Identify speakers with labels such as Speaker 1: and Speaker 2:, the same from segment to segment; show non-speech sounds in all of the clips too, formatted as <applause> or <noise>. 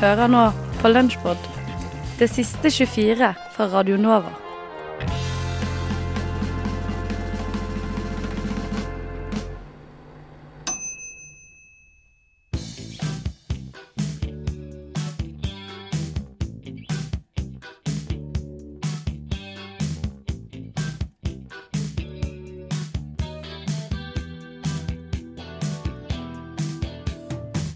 Speaker 1: Hører nå på Lunsjpod, det siste 24 fra Radio Nova.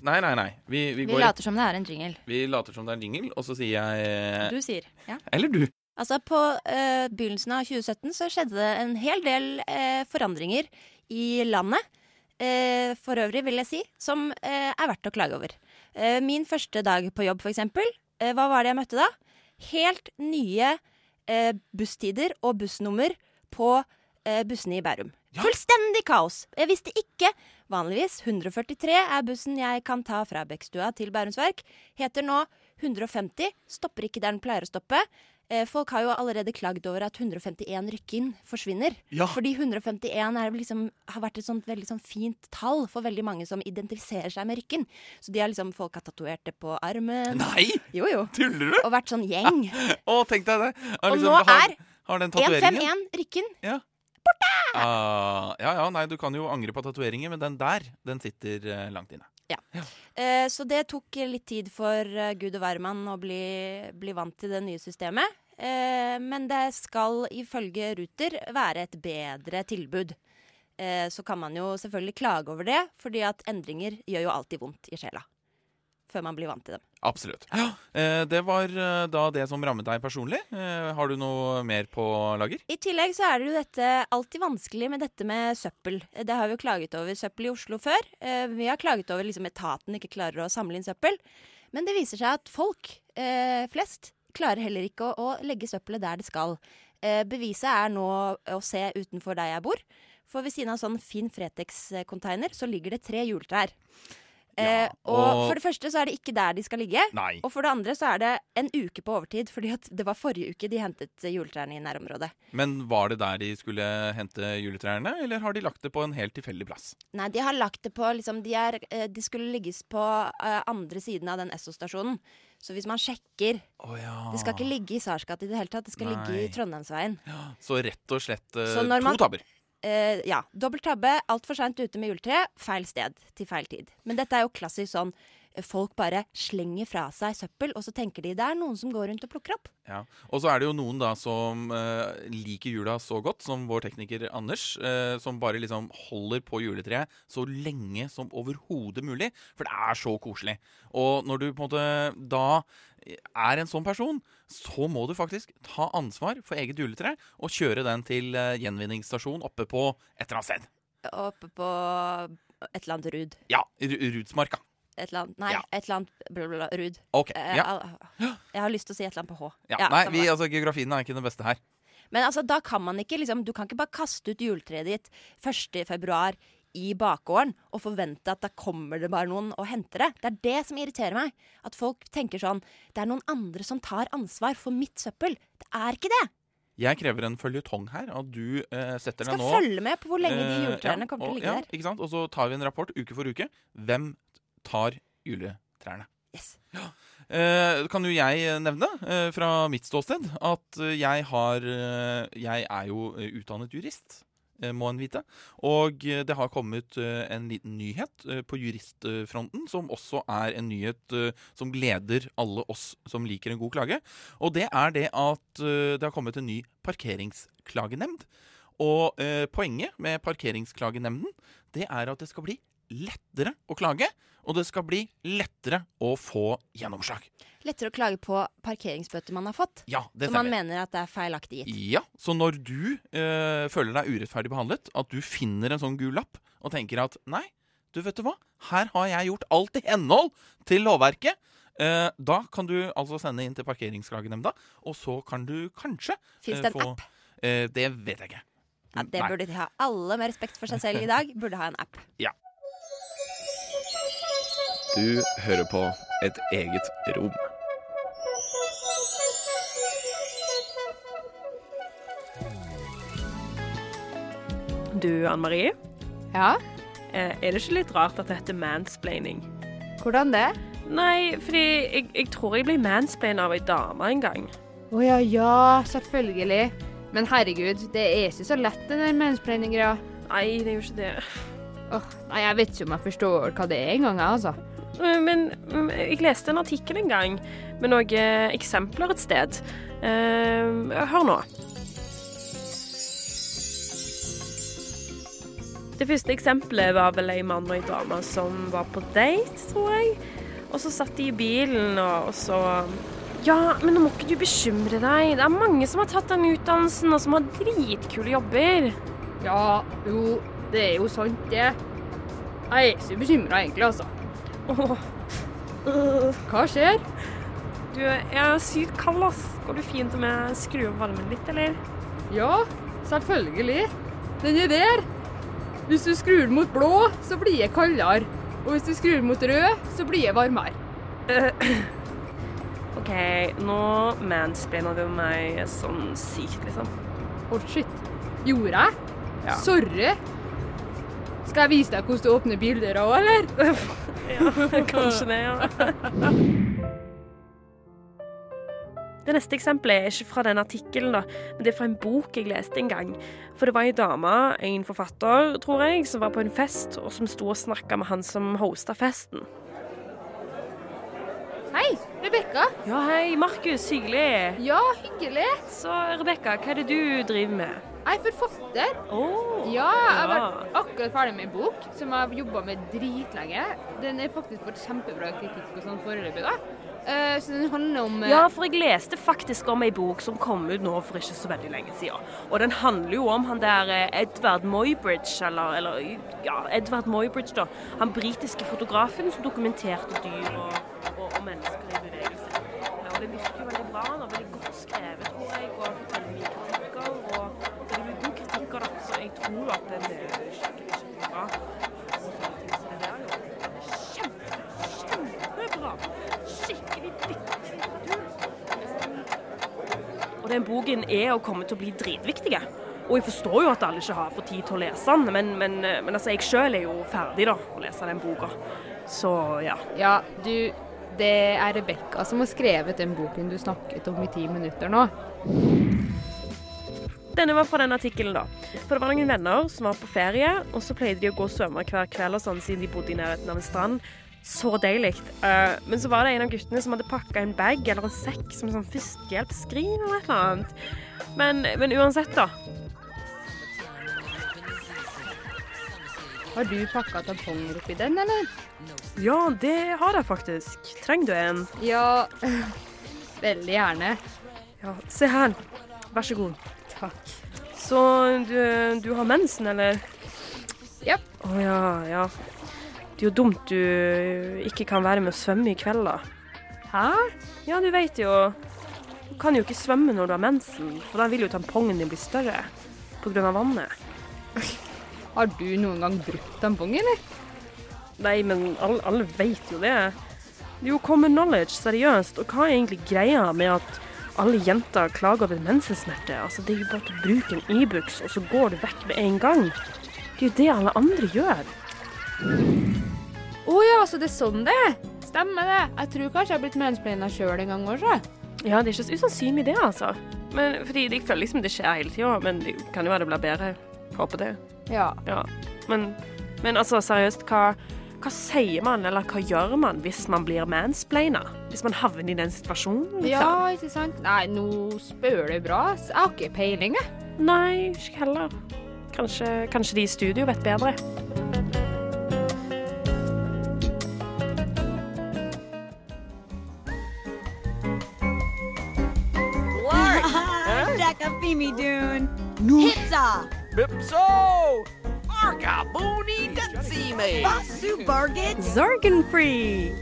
Speaker 2: Nei, nei, nei. Vi, vi,
Speaker 3: Vi later som det er en jingle.
Speaker 2: vi later som det er en jingle, og så sier jeg
Speaker 3: Du sier. Ja.
Speaker 2: Eller du.
Speaker 3: Altså, på uh, begynnelsen av 2017 så skjedde det en hel del uh, forandringer i landet. Uh, for øvrig, vil jeg si, som er verdt å klage over. Min første dag på jobb, for eksempel. Hva var det jeg møtte da? Helt nye busstider og bussnummer på bussene i Bærum.
Speaker 2: Ja.
Speaker 3: Fullstendig kaos! Jeg visste ikke. Vanligvis 143 er bussen jeg kan ta fra Bekkstua til Bærums Verk. Heter nå 150. Stopper ikke der den pleier å stoppe. Eh, Folk har jo allerede klagd over at 151 Rykkinn forsvinner.
Speaker 2: Ja.
Speaker 3: Fordi 151 er liksom, har vært et sånt veldig sånn fint tall for veldig mange som identifiserer seg med Rykkinn. Så de har liksom, folk har tatovert det på armen.
Speaker 2: Nei!
Speaker 3: Jo, jo.
Speaker 2: Tuller du?
Speaker 3: Og vært sånn gjeng. <laughs>
Speaker 2: Å, tenk deg det. Liksom,
Speaker 3: Og nå
Speaker 2: har,
Speaker 3: er
Speaker 2: har rykken Ja
Speaker 3: 151 Rykkinn.
Speaker 2: Uh, ja, ja, nei, du kan jo angre på tatoveringer, men den der, den sitter uh, langt inne.
Speaker 3: Eh, Så det tok litt tid for eh, gud og hvermann å bli, bli vant til det nye systemet. Eh, Men det skal ifølge Ruter være et bedre tilbud. Eh, Så kan man jo selvfølgelig klage over det, fordi at endringer gjør jo alltid vondt i sjela. Før man blir vant til dem.
Speaker 2: Absolutt. Eh, det var eh, da det som rammet deg personlig. Eh, har du noe mer på lager?
Speaker 3: I tillegg så er det jo dette alltid vanskelig med dette med søppel. Det har vi jo klaget over søppel i Oslo før. Eh, Vi har klaget over liksom etaten ikke klarer å samle inn søppel. Men det viser seg at folk eh, flest klarer heller ikke å, å legge søppelet der det skal. Eh, beviset er nå å se utenfor der jeg bor. For ved siden av sånn fin Fretex-container så ligger det tre juletrær. Eh,
Speaker 2: Ja,
Speaker 3: og
Speaker 2: og-
Speaker 3: for det første så er det ikke der de skal ligge.
Speaker 2: Nei.
Speaker 3: Og for det andre så er det en uke på overtid, fordi at det var forrige uke de hentet juletrærne i nærområdet.
Speaker 2: Men var det der de skulle hente juletrærne, eller har de lagt det på en helt tilfeldig plass?
Speaker 3: Nei, de har lagt det på liksom, de, er, eh, de skulle ligges på eh, andre siden av den Esso-stasjonen. Så hvis man sjekker
Speaker 2: oh, ja.
Speaker 3: Det skal ikke ligge i Sarsgat i det hele tatt, det skal ligge i
Speaker 2: Trondheimsveien.
Speaker 3: Trondheimsveien.
Speaker 2: Så rett og slett eh, to tabber.
Speaker 3: Eh, ja. Dobbelt tabbe, altfor seint ute med juletre, feil sted til feil tid. Men dette er jo klassisk sånn eh, folk bare slenger fra seg søppel, og så tenker de det er noen som går rundt og plukker opp.
Speaker 2: Ja. Og så er det jo noen da som eh, liker jula så godt, som vår tekniker Anders, eh, som bare liksom holder på juletreet så lenge som overhodet mulig. For det er så koselig. Og når du på en måte da er en sånn person, så må du faktisk ta ansvar for eget juletre og kjøre den til eh, gjenvinningsstasjon oppe på et eller annet sted.
Speaker 3: Oppe på et eller annet Rud.
Speaker 2: Ja, Ru- Rudsmarka.
Speaker 3: Et eller annet, nei,
Speaker 2: Ja.
Speaker 3: et eller annet bla, bla, bla, Rud.
Speaker 2: Ok.
Speaker 3: Eh,
Speaker 2: Ja.
Speaker 3: jeg, Jeg har lyst til å si et eller annet på H.
Speaker 2: Ja. Nei, vi, altså, geografien er ikke den beste her.
Speaker 3: Men altså, da kan man ikke liksom Du kan ikke bare kaste ut juletreet ditt 1. i bakgården og forvente at da kommer det bare noen og henter det. Det er det som irriterer meg. At folk tenker sånn Det er noen andre som tar ansvar for mitt søppel. Det er ikke det.
Speaker 2: Jeg krever en føljetong her. At du eh, setter deg nå Skal
Speaker 3: følge med på hvor lenge de
Speaker 2: Eh, ja,
Speaker 3: kommer til å ligge
Speaker 2: ja,
Speaker 3: der.
Speaker 2: Ikke sant? Og så tar vi en rapport uke for uke. Hvem tar juletrærne?
Speaker 3: Yes. <gasps>
Speaker 2: Eh, kan jo jeg nevne, eh, fra mitt ståsted, at eh, jeg har eh, Jeg er jo eh, utdannet jurist. Eh, Må en vite. Og eh, det har kommet eh, en liten nyhet på juristfronten, som også er en nyhet som gleder alle oss som liker en god klage. Og det er det at det har kommet en ny parkeringsklagenemnd. Og poenget med parkeringsklagenemnden det er at det skal bli lettere å klage, og det skal bli lettere å få gjennomslag.
Speaker 3: Lettere å klage på parkeringsbøter man har fått.
Speaker 2: Ja,
Speaker 3: Som man mener at det er feilaktig gitt.
Speaker 2: Ja, Så når du øh, føler deg urettferdig behandlet, at du finner en sånn gul lapp og tenker at nei, du vet du hva, her har jeg gjort alt i henhold til lovverket, eh, da kan du altså sende inn til Parkeringsklagenemnda, og så kan du kanskje
Speaker 3: Fins
Speaker 2: eh,
Speaker 3: det en
Speaker 2: få
Speaker 3: app?
Speaker 2: eh, Det vet jeg ikke.
Speaker 3: Ja, det
Speaker 2: Nei.
Speaker 3: burde de ha. Alle med respekt for seg selv i dag burde ha en app.
Speaker 4: Du hører på et eget rom.
Speaker 5: Du, Anne Marie.
Speaker 6: Ja,
Speaker 5: Eh, er det ikke litt rart at det heter mansplaining?
Speaker 6: hvordan det?
Speaker 5: Nei, fordi jeg, jeg tror jeg ble mansplaina av ei dame en gang.
Speaker 6: Å ja, ja, selvfølgelig. Men herregud, det er ikke så lett den der mansplaining-greia.
Speaker 5: Nei, det er jo ikke det.
Speaker 6: Oh, nei, jeg vet ikke om jeg forstår hva det er engang, jeg, altså.
Speaker 5: Eh, Men mm, jeg leste en artikkel en gang med noen eksempler et sted. Eh, hør nå. Det første eksempelet var vel ei mann og ei dame som var på date, tror jeg. Og så satt de i bilen, og, så Ja, men nå må ikke du bekymre deg. Det er mange som har tatt den utdannelsen, og som har dritkule jobber.
Speaker 6: Ja, jo, det er jo sant, det. Jeg er ikke bekymra egentlig, altså. Hva skjer?
Speaker 5: Du, jeg er sykt kald, ass. Går det fint om jeg skrur opp varmen litt, eller?
Speaker 6: Ja, selvfølgelig. Den er der. Hvis du skrur mot blå, så blir jeg kaldere. Og hvis du skrur mot rød, så blir jeg varmere. <clears throat>
Speaker 5: OK, nå mansplainer du meg sånn sykt, liksom.
Speaker 6: Å, shit. Gjorde jeg?
Speaker 5: Ja.
Speaker 6: Sorry. Skal jeg vise deg hvordan du åpner bilder òg, eller?
Speaker 5: Ja, <laughs> kanskje det, ja. Det neste eksempelet er ikke fra den artikkelen, men det er fra en bok jeg leste en gang. For det var ei dame, en forfatter, tror jeg, som var på en fest, og som sto og snakka med han som hosta festen.
Speaker 6: Hei, Rebekka.
Speaker 5: Ja, hei, Markus. Hyggelig.
Speaker 6: Ja, hyggelig.
Speaker 5: Så, Rebekka, hva er det du driver med?
Speaker 6: Jeg er forfatter.
Speaker 5: Oh,
Speaker 6: Ja, jeg har vært akkurat ferdig med en bok som jeg har jobba med dritlenge. Den er faktisk fått kjempebra kritikk og sånn foreløpig, da. Eh, så den handler om eh,
Speaker 5: Ja, for jeg leste faktisk om ei bok som kom ut nå for ikke så veldig lenge siden. Og den handler jo om han der eh, Edvard Moybridge, eller, eller ja, Edvard Moybridge, da. Han britiske fotografen som dokumenterte dyr og, og, og mennesker i bevegelse. Ja, og det virker jo veldig bra. Han er veldig godt skrevet, tror jeg, og han forteller mye kronikker. Og det er jo gode kritikker, da, så jeg tror at den er skikkelig, skikkelig bra. Det der, jo. Kjempe, kjempebra. Skikkelig viktig. Og den boken er og kommer til å bli dritviktig. Og jeg forstår jo at alle ikke har fått tid til å lese den, men, men, men altså, jeg sjøl er jo ferdig da, å lese den boka. Så ja.
Speaker 6: Ja, du Det er Rebekka som har skrevet den boken du snakket om i ti minutter nå.
Speaker 5: Denne var fra den artikkelen, da. For det var noen venner som var på ferie, og så pleide de å gå og svømme hver kveld og sånn, siden de bodde i nærheten av en strand. Så deilig. Uh, men så var det en av guttene som hadde pakka en bag eller en sekk som sånn førstehjelpsskrin eller et eller annet. Men, men uansett, da.
Speaker 6: Har du pakka tamponger oppi den, eller?
Speaker 5: Ja, det har jeg faktisk. Trenger du en?
Speaker 6: Ja, <laughs> veldig gjerne.
Speaker 5: Ja, se her. Vær så god.
Speaker 6: Takk.
Speaker 5: Så du, du har mensen, eller?
Speaker 6: Yep.
Speaker 5: Å ja, ja. Det er jo dumt du ikke kan være med å svømme i kveld, da.
Speaker 6: Hæ?
Speaker 5: Ja, du vet jo Du kan jo ikke svømme når du har mensen, for da vil jo tampongen din bli større av vannet.
Speaker 6: Har du noen gang brukt tampong, eller?
Speaker 5: Nei, men alle, alle vet jo det. Det er jo common knowledge, seriøst. Og hva er egentlig greia med at alle jenter klager over mensensmerte? Altså, det er jo bare å bruke en Ibux, og så går du vekk med en gang. Det er jo det alle andre gjør.
Speaker 6: Å ja, så det er sånn det er. Stemmer det. Jeg tror kanskje jeg har blitt mansplaina sjøl en gang også.
Speaker 5: Ja, det er ikke så usannsynlig det, altså. Men, fordi jeg føler liksom det skjer hele tida, men det kan jo være det blir bedre. Håper det.
Speaker 6: Ja.
Speaker 5: Ja. Men, men altså, seriøst, hva, hva sier man, eller hva gjør man hvis man blir mansplaina? Hvis man havner i den situasjonen, liksom?
Speaker 6: ja, ikke sant? Nei, nå spør du bra. Jeg har ikke peiling, jeg.
Speaker 5: Nei, ikke heller. Kanskje, kanskje de i studio vet bedre.
Speaker 7: Takafimi Dune. Pizza.
Speaker 8: Bipso! Arga Datsime!
Speaker 7: Basu Bargain.
Speaker 1: Zorgen free!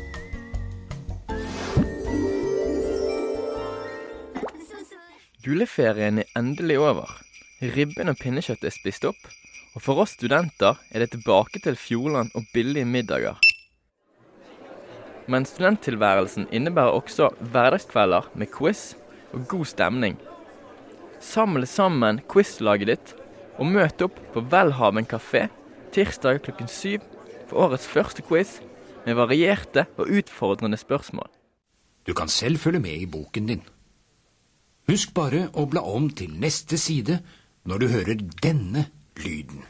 Speaker 9: Juleferien er endelig over. Ribben og pinnekjøttet er spist opp. Og for oss studenter er det tilbake til Fjordland og billige middager. Men studenttilværelsen innebærer også hverdagskvelder med quiz og god stemning. Samle sammen quizlaget ditt og møt opp på Welhaven kafé tirsdag klokken syv for årets første quiz med varierte og utfordrende spørsmål.
Speaker 10: Du kan selv følge med i boken din. Husk bare å bla om til neste side når du hører denne lyden.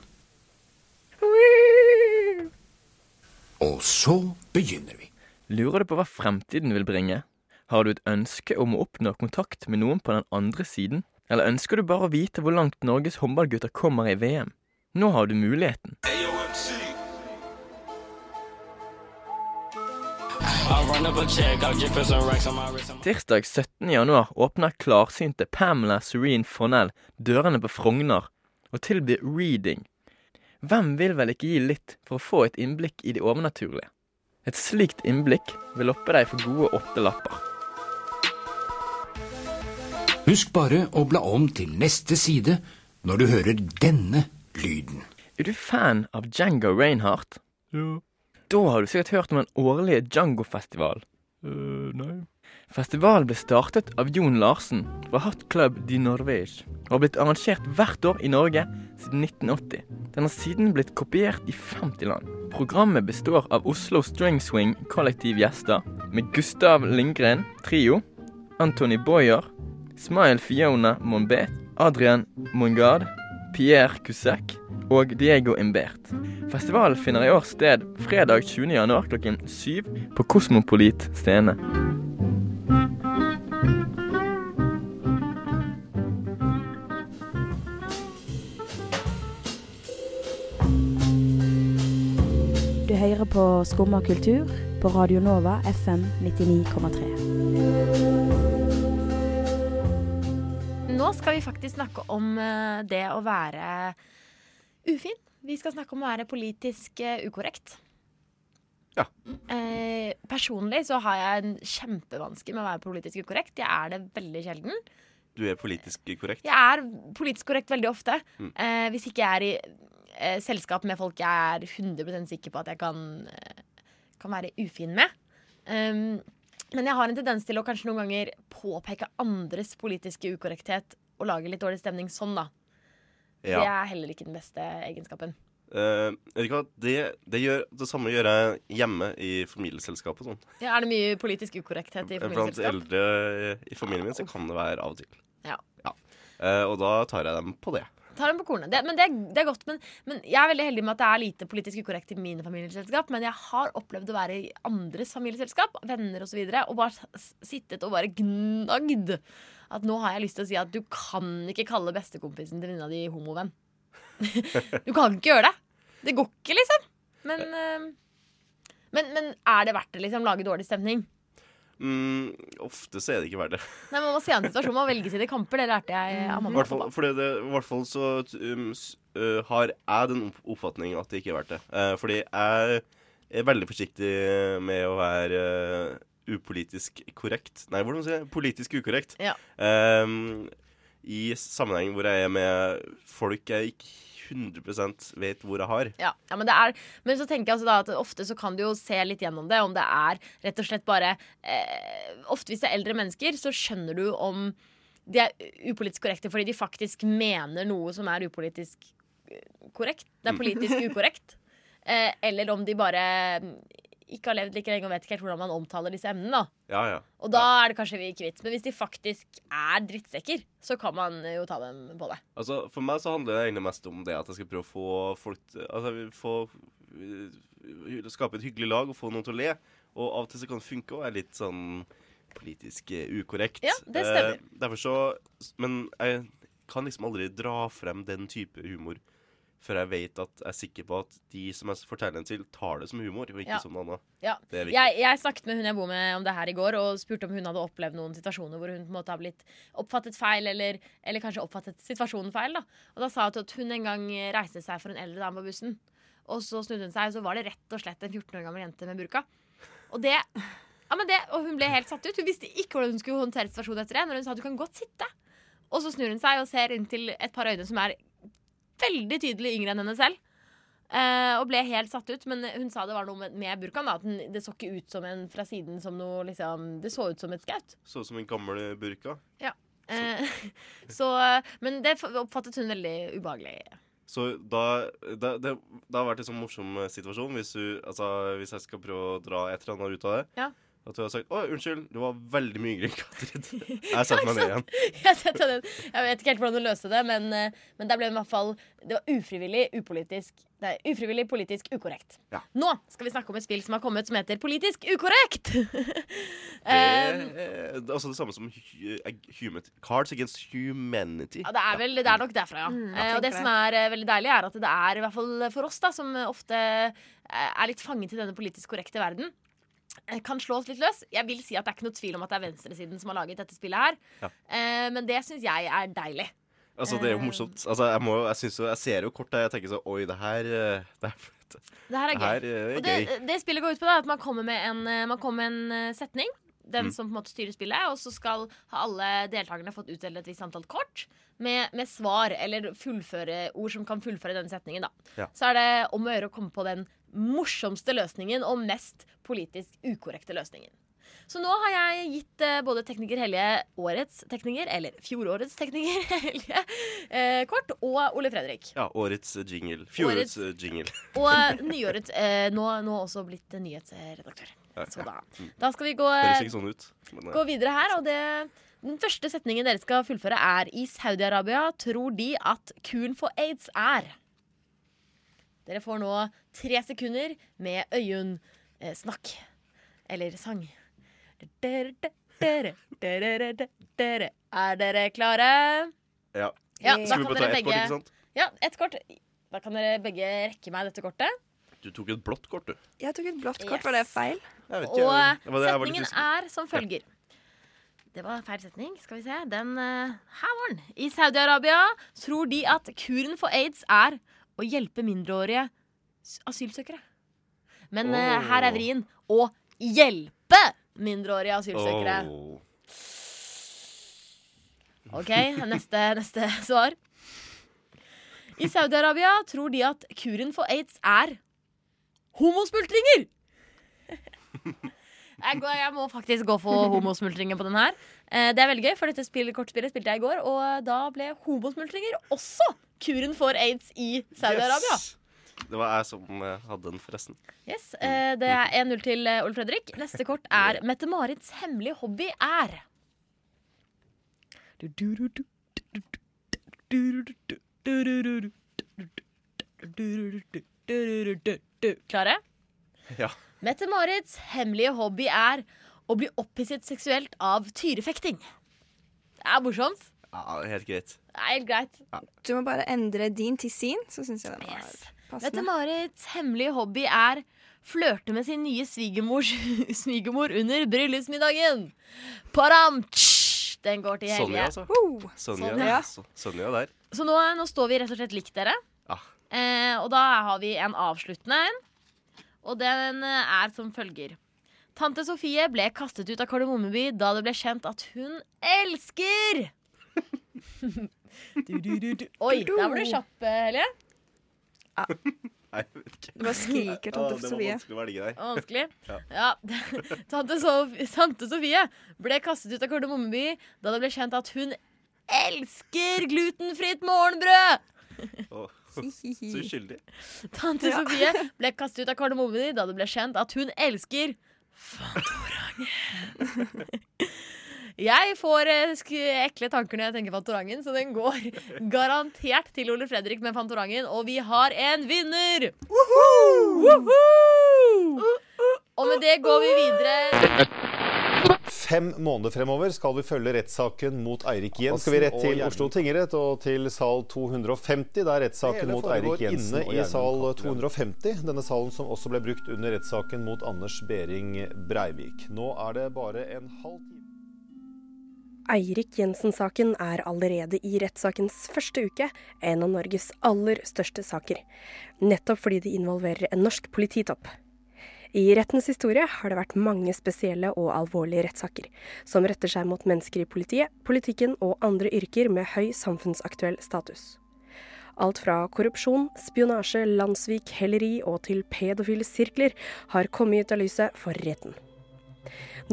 Speaker 10: Og så begynner vi.
Speaker 9: Lurer du på hva fremtiden vil bringe? Har du et ønske om å oppnå kontakt med noen på den andre siden? Eller ønsker du bare å vite hvor langt Norges håndballgutter kommer i VM? Nå har du muligheten. Tirsdag 17. januar åpner klarsynte Pamela Serene Fornell dørene på Frogner og tilbyr reading. Hvem vil vel ikke gi litt for å få et innblikk i det overnaturlige? Et slikt innblikk vil loppe deg for gode åtte lapper.
Speaker 10: Husk bare å bla om til neste side når du hører denne lyden.
Speaker 9: Er du fan av Django Reinhardt? Ja. Da har du sikkert hørt om den årlige Django-festival. Uh, nei. Festivalen ble startet av Jon Larsen fra Hot Club de Norvège og har blitt arrangert hvert år i Norge siden 1980. Den har siden blitt kopiert i 50 land. Programmet består av Oslo String Swing kollektiv gjester med Gustav Lindgren, trio, Anthony Boyer, Smile Fiona Monbet, Adrian Mongard, Pierre Cusack og Diego Imbert. Festivalen finner i år sted fredag 20. januar klokken syv på Kosmopolit scene.
Speaker 11: Du hører på Skumma kultur på Radio Nova FM 99,3.
Speaker 1: Skal vi faktisk snakke om eh, det å være ufin. Vi skal snakke om å være politisk eh, ukorrekt.
Speaker 12: Ja.
Speaker 1: Eh, personlig så har jeg en kjempevanske med å være politisk ukorrekt. Jeg er det veldig sjelden.
Speaker 12: Du er politisk korrekt.
Speaker 1: Jeg er politisk korrekt veldig ofte.
Speaker 12: Mm.
Speaker 1: Eh, hvis ikke jeg er i eh, selskap med folk jeg er 100 sikker på at jeg kan, eh, kan være ufin med. Um, men jeg har en tendens til å kanskje noen ganger påpeke andres politiske ukorrekthet og lage litt dårlig stemning sånn, da.
Speaker 12: Ja.
Speaker 1: Det er heller ikke den beste egenskapen.
Speaker 12: Uh, vet du hva? Det, det, gjør, det samme gjør jeg hjemme i familieselskapet. sånn.
Speaker 1: Ja, er det mye politisk ukorrekthet i
Speaker 12: Blant eldre i familien min så kan det være av og til.
Speaker 1: Ja.
Speaker 12: Eh, og da tar jeg dem på det.
Speaker 1: Tar dem på kornet. Det, men det, det er godt. Men, men jeg er veldig heldig med at det er lite politisk ukorrekt i mine familieselskap. Men jeg har opplevd å være i andres familieselskap, venner osv., og, så videre, og bare sittet og bare gnagd. At nå har jeg lyst til å si at du kan ikke kalle bestekompisen til venninna di homovenn. <laughs> du kan ikke gjøre det. Det går ikke, liksom. Men, eh, men, men er det verdt det, liksom? Lage dårlig stemning?
Speaker 12: Mm, ofte så er det ikke verdt det.
Speaker 1: Nei, Man må se an situasjonen og velge sine kamper. Det lærte jeg av mamma.
Speaker 12: fordi det, i hvert fall så um, øh, har jeg den opp- oppfatning at det ikke er verdt det. Uh, fordi jeg er veldig forsiktig med å være øh, upolitisk korrekt. Nei, hvordan sier jeg? Politisk ukorrekt.
Speaker 1: Ja.
Speaker 12: Um, I sammenheng hvor jeg er med folk jeg ikke 100 vet hvor jeg har.
Speaker 1: Ja, ja men, det er, men så tenker jeg altså da at ofte så kan du jo se litt gjennom det. Om det er rett og slett bare eh, Ofte hvis det er eldre mennesker, så skjønner du om de er upolitisk korrekte fordi de faktisk mener noe som er upolitisk eh, korrekt. Det er politisk <laughs> ukorrekt. Eh, eller om de bare mm, ikke har levd like lenge og vet ikke helt hvordan man omtaler disse emnene. da
Speaker 12: Ja, ja.
Speaker 1: Og da er det kanskje vi ikke vits. Men hvis de faktisk er drittsekker, så kan man jo ta dem på det.
Speaker 12: Altså, For meg så handler det egentlig mest om det at jeg skal prøve å få folk Altså få øh, Skape et hyggelig lag og få noen til å le. Og av og til så kan det funke og være litt sånn politisk eh, ukorrekt.
Speaker 1: Ja, det stemmer.
Speaker 12: Eh, derfor så Men jeg kan liksom aldri dra frem den type humor før jeg vet at jeg er sikker på at de som jeg forteller den til, tar det som humor, og ikke
Speaker 1: Ja.
Speaker 12: som noe annet.
Speaker 1: Ja. Jeg, jeg snakket med hun jeg bor med om det her i går, og spurte om hun hadde opplevd noen situasjoner hvor hun på en måte har blitt oppfattet feil, eller, eller kanskje oppfattet situasjonen feil. da Og da sa hun at hun en gang reiste seg for en eldre dame på bussen, og så snudde hun seg, og så var det rett og slett en 14 år gammel jente med burka. Og det ja, men det, og hun ble helt satt ut. Hun visste ikke hvordan hun skulle håndtere situasjonen etter det. Når hun sa at du kan godt sitte. Og så snur hun seg og ser inn til et par øyne som er veldig tydelig yngre enn henne selv. Eh, og ble helt satt ut. Men hun sa det var noe med, med burkaen. Da, at den, det så ikke ut som en fra siden som noe liksom, Det så ut som et skaut.
Speaker 12: Så ut som en gammel burka.
Speaker 1: Ja. Eh, <laughs> så, men det oppfattet hun veldig ubehagelig.
Speaker 12: Så da, da det, det har vært en sånn morsom situasjon hvis, du, altså, hvis jeg skal prøve å dra et eller annet ut av det.
Speaker 1: Ja.
Speaker 12: At du har sagt 'Å, unnskyld, du var veldig mye yngre enn Katrin'. Jeg setter <laughs> meg ned igjen.
Speaker 1: Jeg, setter den. jeg vet ikke helt hvordan du løste det, men, eh, men der ble det i hvert fall Det var ufrivillig upolitisk Nei, ufrivillig politisk ukorrekt.
Speaker 12: Ja.
Speaker 1: Nå skal vi snakke om et spill som har kommet som heter Politisk ukorrekt! <laughs>
Speaker 12: Det
Speaker 1: Um,
Speaker 12: er altså det samme som eh, human, Cards Against Humanity.
Speaker 1: Ja, det er, vel, det er nok derfra, ja.
Speaker 3: Mm,
Speaker 1: Eh, og det
Speaker 3: tenker
Speaker 1: som er eh, veldig deilig, er at det er, i hvert fall for oss, da, som eh, ofte eh, er litt fanget i denne politisk korrekte verden, eh, kan slå oss litt løs. Jeg vil si at det er ikke noe tvil om at det er venstresiden som har laget dette spillet her.
Speaker 12: Ja.
Speaker 1: Eh, men det syns jeg er deilig.
Speaker 12: Altså, det er jo
Speaker 1: Eh.
Speaker 12: morsomt. Altså, jeg, må, jeg, jo, jeg ser jo kort der jeg tenker så Oi, det her eh, Det her,
Speaker 1: Det her er
Speaker 12: det
Speaker 1: gøy.
Speaker 12: her eh, er
Speaker 1: det,
Speaker 12: gøy.
Speaker 1: det spillet går ut på, det, at man kommer med en, eh, man kommer med en eh, setning. Den
Speaker 12: Mm.
Speaker 1: som på en måte styrer spillet. Og så skal ha alle deltakerne fått utdelt et visst antall kort med, med svar eller fullføre ord som kan fullføre den setningen. da
Speaker 12: Ja.
Speaker 1: Så er det om å gjøre å komme på den morsomste løsningen og mest politisk ukorrekte løsningen. Så nå har jeg gitt eh, både tekniker Helje årets tekniker, eller fjorårets tekniker <laughs> Helje, eh, kort, og Ole Fredrik.
Speaker 12: Ja, årets eh, jingle. Fjorårets eh, jingle.
Speaker 1: Og nyårets eh, nå, nå også blitt nyhetsredaktør.
Speaker 12: Ja,
Speaker 1: Så da,
Speaker 12: Mm.
Speaker 1: da skal vi gå,
Speaker 12: Høres ikke sånn ut. Men,
Speaker 1: gå videre her. Og det, den første setningen dere skal fullføre, er I Saudi-Arabia tror de at kuren for aids er Dere får nå tre sekunder med øyensnakk. Eller sang. Er dere klare?
Speaker 12: ja.
Speaker 1: Ja, da
Speaker 12: Skal vi
Speaker 1: kan
Speaker 12: bare ta
Speaker 1: dere
Speaker 12: ett kort,
Speaker 1: begge
Speaker 12: ikke sant?
Speaker 1: Ja, ett kort. Da kan dere begge rekke meg dette kortet.
Speaker 12: Du tok et blått kort, du.
Speaker 3: Jeg tok et blått
Speaker 1: Yes.
Speaker 3: kort, var det feil?
Speaker 1: Og
Speaker 12: jeg- det var
Speaker 1: setningen er som følger. Det var feil setning. Skal vi se. Den uh, Her var den. I Saudi-Arabia tror de at kuren for aids er å hjelpe mindreårige asylsøkere. Men oh.
Speaker 12: uh,
Speaker 1: her er vrien å hjelpe mindreårige asylsøkere.
Speaker 12: Oh.
Speaker 1: OK, neste, neste <laughs> svar. I Saudi-Arabia tror de at kuren for aids er homosmultringer! <laughs> Jeg, går, jeg må faktisk gå for homosmultringer på den her. Eh, Det er veldig gøy, for dette spill, kortspillet spilte jeg i går, og da ble homosmultringer også kuren for aids i Saudi-Arabia.
Speaker 12: Yes! Det var jeg som eh, hadde den, forresten.
Speaker 1: Yes, eh, Det er 1-0 til eh, Ole Fredrik. Neste kort er Mette-Marits hemmelige hobby er Klare?
Speaker 12: Ja.
Speaker 1: Mette-Marits hemmelige hobby er å bli opphisset seksuelt av tyrefekting. Det er morsomt.
Speaker 12: ja, helt greit.
Speaker 1: Det er helt greit.
Speaker 3: Du må bare endre din til sin, så syns jeg den var passende.
Speaker 1: Mette-Marits hemmelige hobby er flørte med sin nye svigermors <laughs> svigermor under bryllupsmiddagen. Param! Den går til Helge.
Speaker 12: Sonja, altså. Sonja,
Speaker 1: Sonja.
Speaker 12: Så- Sonja der.
Speaker 1: Så nå, nå står vi rett og slett likt, dere.
Speaker 12: Ja.
Speaker 1: Eh, og da har vi en avsluttende en. Og den eh, er som følger. Tante Sofie ble kastet ut av Kardemommeby da det ble kjent at hun elsker <laughs> du, du, du, du. Oi, der var du kjapp, Helje. Ja.
Speaker 12: Nei, jeg vet ikke.
Speaker 3: Du bare skriker,
Speaker 12: tante
Speaker 3: tante
Speaker 12: det var
Speaker 3: Sofie.
Speaker 12: vanskelig å velge der.
Speaker 1: Vanskelig. <laughs>
Speaker 12: Ja.
Speaker 1: Ja. <laughs> Tante, Sof Tante Sofie ble kastet ut av Kardemommeby da det ble kjent at hun elsker glutenfritt morgenbrød.
Speaker 12: Åh, <laughs> Så uskyldig.
Speaker 1: Tante
Speaker 3: Ja.
Speaker 1: Sofie ble kastet ut av Kardemommeby da det ble kjent at hun elsker Fantorangen. Jeg får eh, sk- ekle tanker når jeg tenker Fantorangen, så den går garantert til Ole Fredrik med Fantorangen, og vi har en vinner! Woohoo! Og med det går vi videre.
Speaker 13: Fem måneder fremover skal vi følge rettssaken mot Eirik Jensen. Skal vi rett til Oslo tingrett og til sal 250. Der rettssaken mot Eirik Jensen inne i sal 250. Denne salen som også ble brukt under rettssaken mot Anders Behring Breivik. Nå er det bare en halv time
Speaker 14: Eirik Jensen-saken er allerede i rettssakens første uke en av Norges aller største saker, nettopp fordi det involverer en norsk polititopp. I rettens historie har det vært mange spesielle og alvorlige rettssaker, som retter seg mot mennesker i politiet, politikken og andre yrker med høy samfunnsaktuell status. Alt fra korrupsjon, spionasje, landssvik, helleri og til pedofile sirkler har kommet ut av lyset for retten.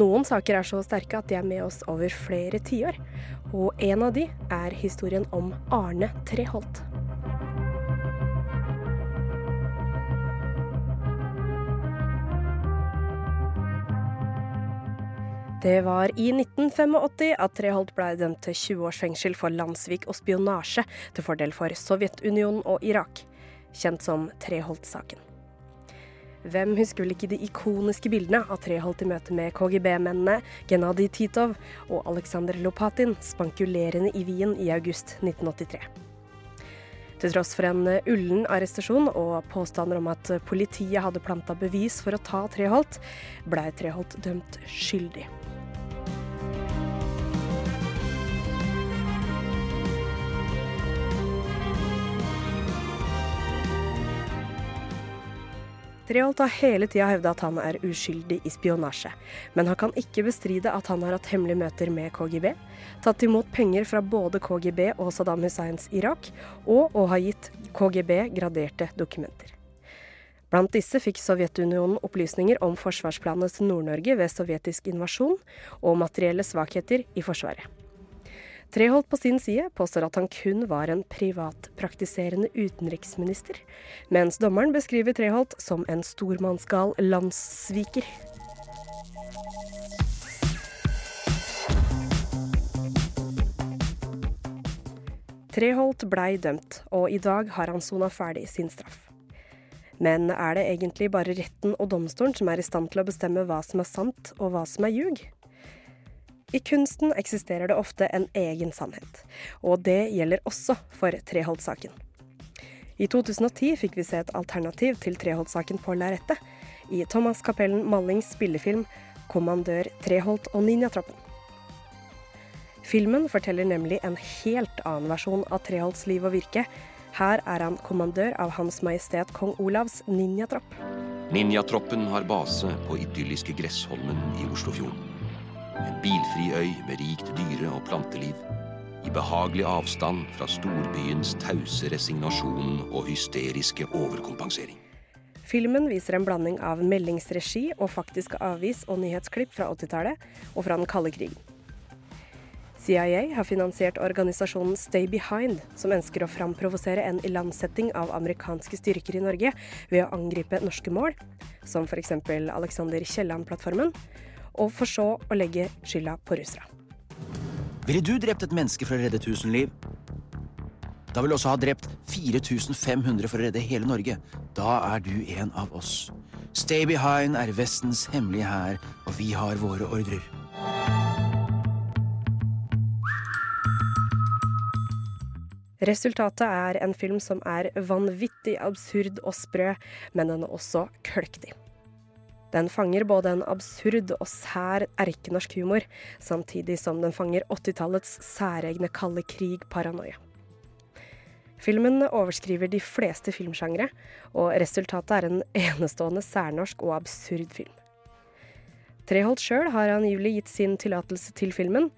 Speaker 14: Noen saker er så sterke at de er med oss over flere tiår, og en av de er historien om Arne Treholt. Det var i 1985 at Treholt ble dømt til 20 års fengsel for landssvik og spionasje til fordel for Sovjetunionen og Irak, kjent som Treholt-saken. Hvem husker vel ikke de ikoniske bildene av Treholt i møte med KGB-mennene Genadij Titov og Aleksandr Lopatin spankulerende i Wien i august 1983? Til tross for en ullen arrestasjon og påstander om at politiet hadde planta bevis for å ta Treholt, blei Treholt dømt skyldig. Treholt har hele tida hevda at han er uskyldig i spionasje, men han kan ikke bestride at han har hatt hemmelige møter med KGB, tatt imot penger fra både KGB og Saddam Husseins Irak, og å ha gitt KGB graderte dokumenter. Blant disse fikk Sovjetunionen opplysninger om forsvarsplanene til Nord-Norge ved sovjetisk invasjon, og materielle svakheter i Forsvaret. Treholt på sin side påstår at han kun var en privatpraktiserende utenriksminister, mens dommeren beskriver Treholt som en stormannsgal landssviker. Treholt blei dømt, og i dag har han sona ferdig sin straff. Men er det egentlig bare retten og domstolen som er i stand til å bestemme hva som er sant og hva som er ljug? I kunsten eksisterer det ofte en egen sannhet, og det gjelder også for Treholt-saken. I 2010 fikk vi se et alternativ til Treholt-saken på lerretet, i Thomas Capellen Mallings spillefilm 'Kommandør Treholt og ninjatroppen'. Filmen forteller nemlig en helt annen versjon av Treholts liv og virke. Her er han kommandør av Hans Majestet Kong Olavs ninjatropp.
Speaker 15: Ninjatroppen har base på idylliske Gressholmen i Oslofjorden. En bilfri øy med rikt dyre- og planteliv. I behagelig avstand fra storbyens tause resignasjon og hysteriske overkompensering.
Speaker 14: Filmen viser en blanding av meldingsregi og faktiske avis- og nyhetsklipp fra 80-tallet og fra den kalde krigen. CIA har finansiert organisasjonen Stay Behind, som ønsker å framprovosere en ilandsetting av amerikanske styrker i Norge ved å angripe norske mål, som f.eks. Alexander Kielland-plattformen, og for så å legge skylda på russerne.
Speaker 16: Ville du drept et menneske for å redde 1000 liv? Da vil du også ha drept 4500 for å redde hele Norge. Da er du en av oss. Stay Behind er Vestens hemmelige hær, og vi har våre ordrer.
Speaker 14: Resultatet er en film som er vanvittig absurd og sprø, men den er også kløktig. Den fanger både en absurd og sær erkenorsk humor, samtidig som den fanger 80-tallets særegne kalde krig-paranoia. Filmen overskriver de fleste filmsjangre, og resultatet er en enestående særnorsk og absurd film. Treholt sjøl har angivelig gitt sin tillatelse til filmen,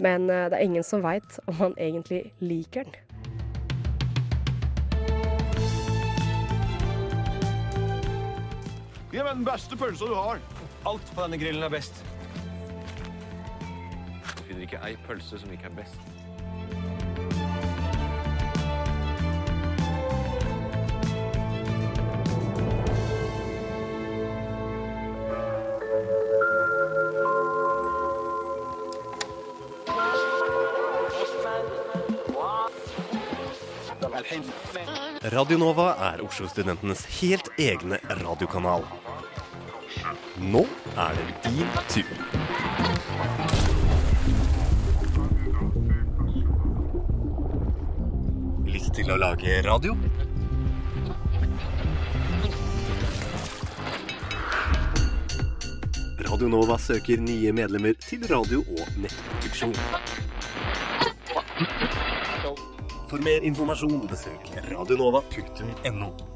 Speaker 14: men eh, det er ingen som veit om han egentlig liker den.
Speaker 17: Gi meg den beste pølsa du har.
Speaker 18: Alt på denne grillen er best. Du finner ikke ei pølse som ikke er best.
Speaker 19: Radio Nova er Oslo-studentenes helt egne radiokanal. Nå er det din tur. Lyst til å lage radio? Radio Nova søker nye medlemmer til radio- og nettproduksjon. For mer informasjon besøk radionova.no.